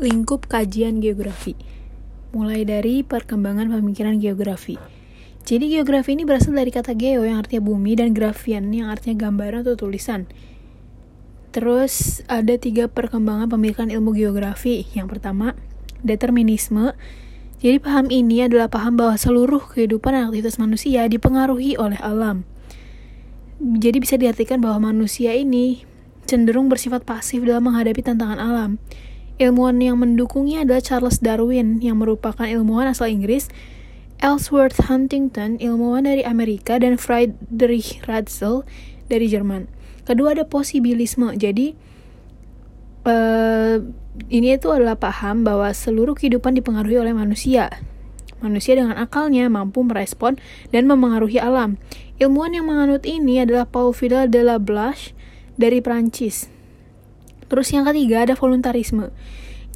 Lingkup kajian geografi. Mulai dari perkembangan pemikiran geografi. Jadi geografi ini berasal dari kata geo yang artinya bumi dan grafian yang artinya gambaran atau tulisan. Terus ada tiga perkembangan pemikiran ilmu geografi. Yang pertama, determinisme. Jadi paham ini adalah paham bahwa seluruh kehidupan dan aktivitas manusia dipengaruhi oleh alam. Jadi bisa diartikan bahwa manusia ini cenderung bersifat pasif dalam menghadapi tantangan alam. Ilmuwan yang mendukungnya adalah Charles Darwin, yang merupakan ilmuwan asal Inggris, Ellsworth Huntington, ilmuwan dari Amerika, dan Friedrich Ratzel dari Jerman. Kedua ada posibilisme, jadi uh, ini itu adalah paham bahwa seluruh kehidupan dipengaruhi oleh manusia. Manusia dengan akalnya mampu merespon dan memengaruhi alam. Ilmuwan yang menganut ini adalah Paul Fidel de la Blache dari Prancis. Terus yang ketiga ada voluntarisme.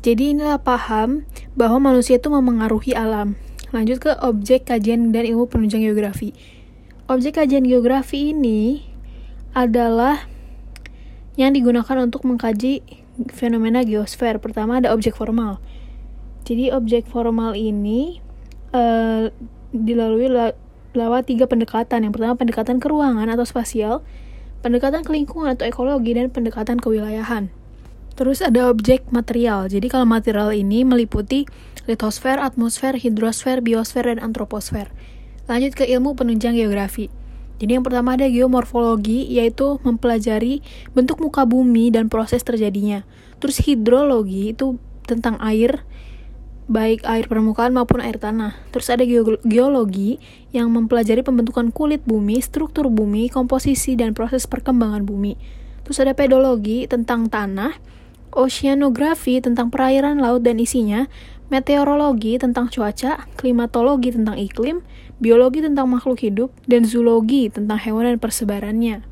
Jadi inilah paham bahwa manusia itu memengaruhi alam. Lanjut ke objek kajian dan ilmu penunjang geografi. Objek kajian geografi ini adalah yang digunakan untuk mengkaji fenomena geosfer. Pertama ada objek formal. Jadi objek formal ini uh, dilalui lewat tiga pendekatan. Yang pertama pendekatan ke ruangan atau spasial, pendekatan ke lingkungan atau ekologi, dan pendekatan kewilayahan. Terus ada objek material. Jadi kalau material ini meliputi litosfer, atmosfer, hidrosfer, biosfer, dan antroposfer. Lanjut ke ilmu penunjang geografi. Jadi yang pertama ada geomorfologi, yaitu mempelajari bentuk muka bumi dan proses terjadinya. Terus hidrologi itu tentang air, baik air permukaan maupun air tanah. Terus ada geologi yang mempelajari pembentukan kulit bumi, struktur bumi, komposisi, dan proses perkembangan bumi. Terus ada pedologi tentang tanah, oceanografi tentang perairan laut dan isinya, meteorologi tentang cuaca, klimatologi tentang iklim, biologi tentang makhluk hidup, dan zoologi tentang hewan dan persebarannya.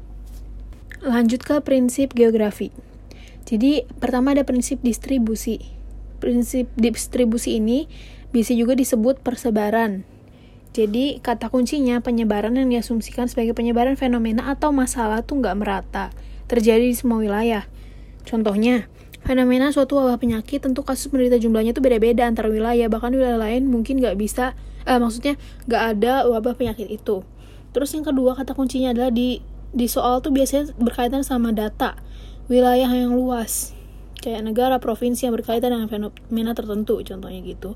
Lanjut ke prinsip geografi. Jadi, pertama ada prinsip distribusi. Prinsip distribusi ini bisa juga disebut persebaran. Jadi, kata kuncinya penyebaran yang diasumsikan sebagai penyebaran fenomena atau masalah tuh nggak merata, terjadi di semua wilayah. Contohnya, fenomena suatu wabah penyakit tentu kasus penderita jumlahnya itu beda-beda antar wilayah. Bahkan wilayah lain mungkin nggak bisa eh, maksudnya nggak ada wabah penyakit itu. Terus yang kedua kata kuncinya adalah di di soal tuh biasanya berkaitan sama data. Wilayah yang luas. Kayak negara provinsi yang berkaitan dengan fenomena tertentu contohnya gitu.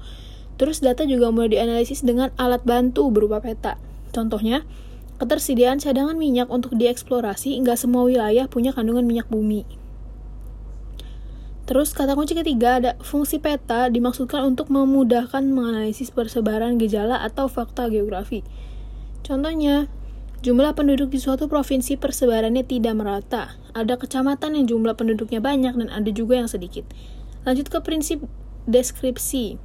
Terus data juga mulai dianalisis dengan alat bantu berupa peta. Contohnya ketersediaan cadangan minyak untuk dieksplorasi nggak semua wilayah punya kandungan minyak bumi Terus kata kunci ketiga ada fungsi peta dimaksudkan untuk memudahkan menganalisis persebaran gejala atau fakta geografi. Contohnya, jumlah penduduk di suatu provinsi persebarannya tidak merata. Ada kecamatan yang jumlah penduduknya banyak dan ada juga yang sedikit. Lanjut ke prinsip deskripsi.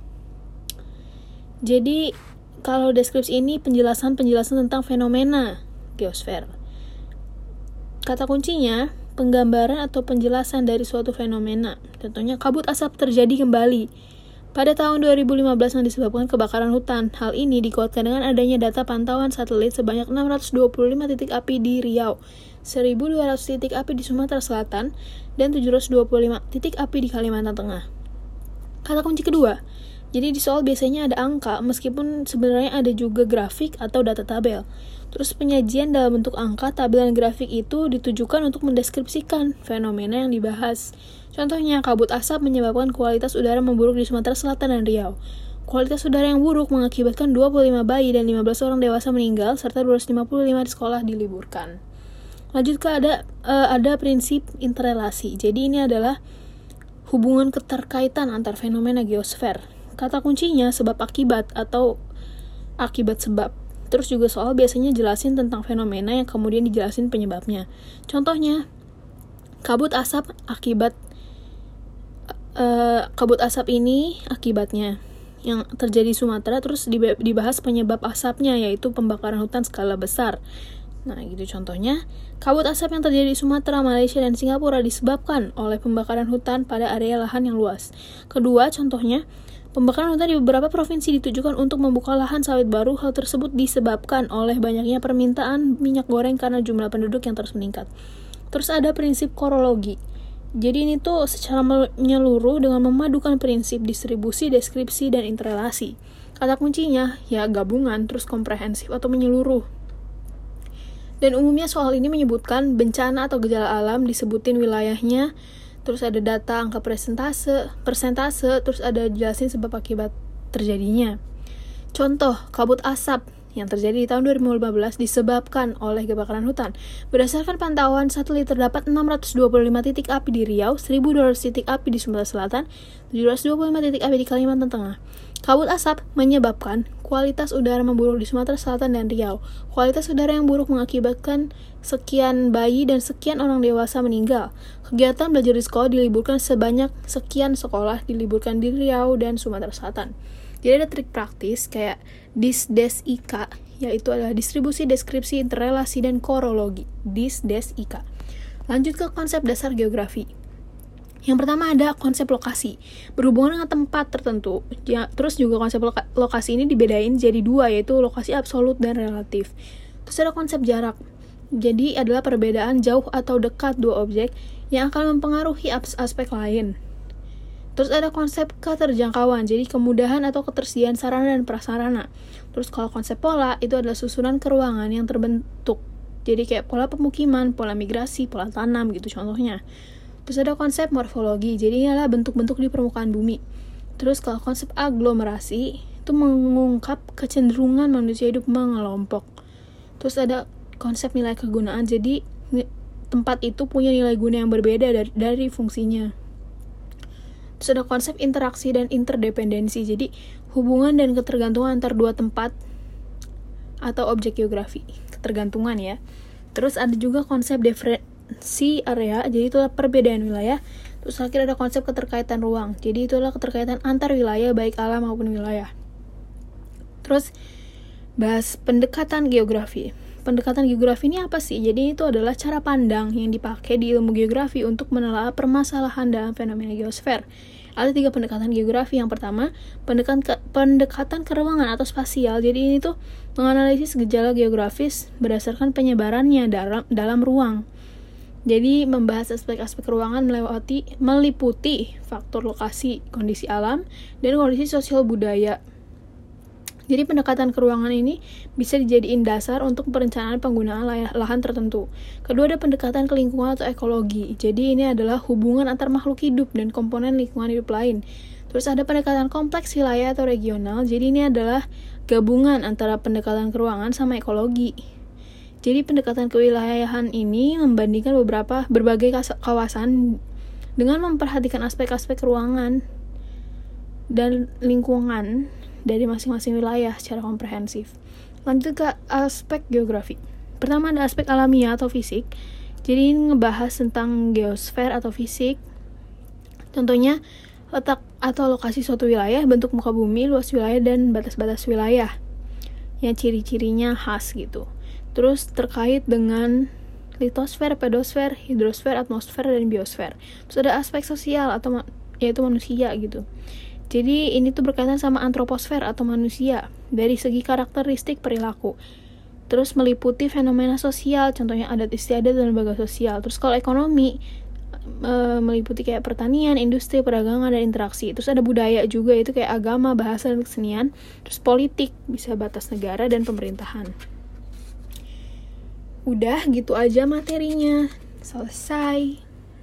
Jadi, kalau deskripsi ini penjelasan-penjelasan tentang fenomena geosfer. Kata kuncinya, penggambaran atau penjelasan dari suatu fenomena. Contohnya, kabut asap terjadi kembali. Pada tahun 2015 yang disebabkan kebakaran hutan, hal ini dikuatkan dengan adanya data pantauan satelit sebanyak 625 titik api di Riau, 1.200 titik api di Sumatera Selatan, dan 725 titik api di Kalimantan Tengah. Kata kunci kedua, jadi di soal biasanya ada angka, meskipun sebenarnya ada juga grafik atau data tabel. Terus penyajian dalam bentuk angka, tabel dan grafik itu ditujukan untuk mendeskripsikan fenomena yang dibahas. Contohnya, kabut asap menyebabkan kualitas udara memburuk di Sumatera Selatan dan Riau. Kualitas udara yang buruk mengakibatkan 25 bayi dan 15 orang dewasa meninggal, serta 255 di sekolah diliburkan. Lanjut ke ada uh, ada prinsip interrelasi. Jadi ini adalah hubungan keterkaitan antar fenomena geosfer. Kata kuncinya sebab akibat atau akibat sebab. Terus juga soal biasanya jelasin tentang fenomena yang kemudian dijelasin penyebabnya. Contohnya, kabut asap akibat uh, kabut asap ini akibatnya yang terjadi di Sumatera terus dibahas penyebab asapnya yaitu pembakaran hutan skala besar. Nah, gitu contohnya. Kabut asap yang terjadi di Sumatera, Malaysia, dan Singapura disebabkan oleh pembakaran hutan pada area lahan yang luas. Kedua, contohnya, Pembakaran hutan di beberapa provinsi ditujukan untuk membuka lahan sawit baru. Hal tersebut disebabkan oleh banyaknya permintaan minyak goreng karena jumlah penduduk yang terus meningkat. Terus ada prinsip korologi. Jadi ini tuh secara menyeluruh dengan memadukan prinsip distribusi, deskripsi, dan interrelasi. Kata kuncinya ya gabungan, terus komprehensif atau menyeluruh. Dan umumnya soal ini menyebutkan bencana atau gejala alam disebutin wilayahnya, terus ada data angka persentase, persentase, terus ada jelasin sebab akibat terjadinya. Contoh, kabut asap yang terjadi di tahun 2015 disebabkan oleh kebakaran hutan. Berdasarkan pantauan satelit terdapat 625 titik api di Riau, 1200 titik api di Sumatera Selatan, 725 titik api di Kalimantan Tengah. Kabut asap menyebabkan kualitas udara memburuk di Sumatera Selatan dan Riau. Kualitas udara yang buruk mengakibatkan sekian bayi dan sekian orang dewasa meninggal. Kegiatan belajar di sekolah diliburkan sebanyak sekian sekolah diliburkan di Riau dan Sumatera Selatan. Jadi ada trik praktis kayak disdes IK yaitu adalah distribusi, deskripsi, interrelasi, dan korologi. Disdes IK. Lanjut ke konsep dasar geografi. Yang pertama ada konsep lokasi, berhubungan dengan tempat tertentu. Ya, terus juga konsep loka lokasi ini dibedain jadi dua, yaitu lokasi absolut dan relatif. Terus ada konsep jarak. Jadi adalah perbedaan jauh atau dekat dua objek yang akan mempengaruhi aspek lain. Terus ada konsep keterjangkauan, jadi kemudahan atau ketersediaan sarana dan prasarana. Terus kalau konsep pola itu adalah susunan keruangan yang terbentuk. Jadi kayak pola pemukiman, pola migrasi, pola tanam gitu contohnya. Terus ada konsep morfologi, jadi ini adalah bentuk-bentuk di permukaan bumi. Terus kalau konsep aglomerasi itu mengungkap kecenderungan manusia hidup mengelompok. Terus ada konsep nilai kegunaan, jadi tempat itu punya nilai guna yang berbeda dari, dari fungsinya. Terus ada konsep interaksi dan interdependensi. Jadi hubungan dan ketergantungan antar dua tempat atau objek geografi. Ketergantungan ya. Terus ada juga konsep diferensi area. Jadi itulah perbedaan wilayah. Terus akhir ada konsep keterkaitan ruang. Jadi itulah keterkaitan antar wilayah baik alam maupun wilayah. Terus bahas pendekatan geografi. Pendekatan geografi ini apa sih? Jadi itu adalah cara pandang yang dipakai di ilmu geografi untuk menelaah permasalahan dalam fenomena geosfer. Ada tiga pendekatan geografi. Yang pertama, pendekatan ke, pendekatan ke ruangan atau spasial. Jadi ini tuh menganalisis gejala geografis berdasarkan penyebarannya dalam dalam ruang. Jadi membahas aspek-aspek ruangan melewati meliputi faktor lokasi, kondisi alam, dan kondisi sosial budaya jadi pendekatan keruangan ini bisa dijadiin dasar untuk perencanaan penggunaan lahan tertentu. Kedua ada pendekatan ke lingkungan atau ekologi. Jadi ini adalah hubungan antar makhluk hidup dan komponen lingkungan hidup lain. Terus ada pendekatan kompleks wilayah atau regional. Jadi ini adalah gabungan antara pendekatan keruangan sama ekologi. Jadi pendekatan kewilayahan ini membandingkan beberapa berbagai kawasan dengan memperhatikan aspek-aspek ruangan dan lingkungan dari masing-masing wilayah secara komprehensif. Lanjut ke aspek geografi. Pertama ada aspek alamiah atau fisik. Jadi ini ngebahas tentang geosfer atau fisik. Contohnya letak atau lokasi suatu wilayah, bentuk muka bumi, luas wilayah dan batas-batas wilayah. Yang ciri-cirinya khas gitu. Terus terkait dengan litosfer, pedosfer, hidrosfer, atmosfer, dan biosfer. Terus ada aspek sosial atau yaitu manusia gitu. Jadi ini tuh berkaitan sama antroposfer atau manusia dari segi karakteristik perilaku. Terus meliputi fenomena sosial, contohnya adat istiadat dan lembaga sosial. Terus kalau ekonomi e, meliputi kayak pertanian, industri, perdagangan dan interaksi. Terus ada budaya juga itu kayak agama, bahasa dan kesenian. Terus politik bisa batas negara dan pemerintahan. Udah gitu aja materinya. Selesai.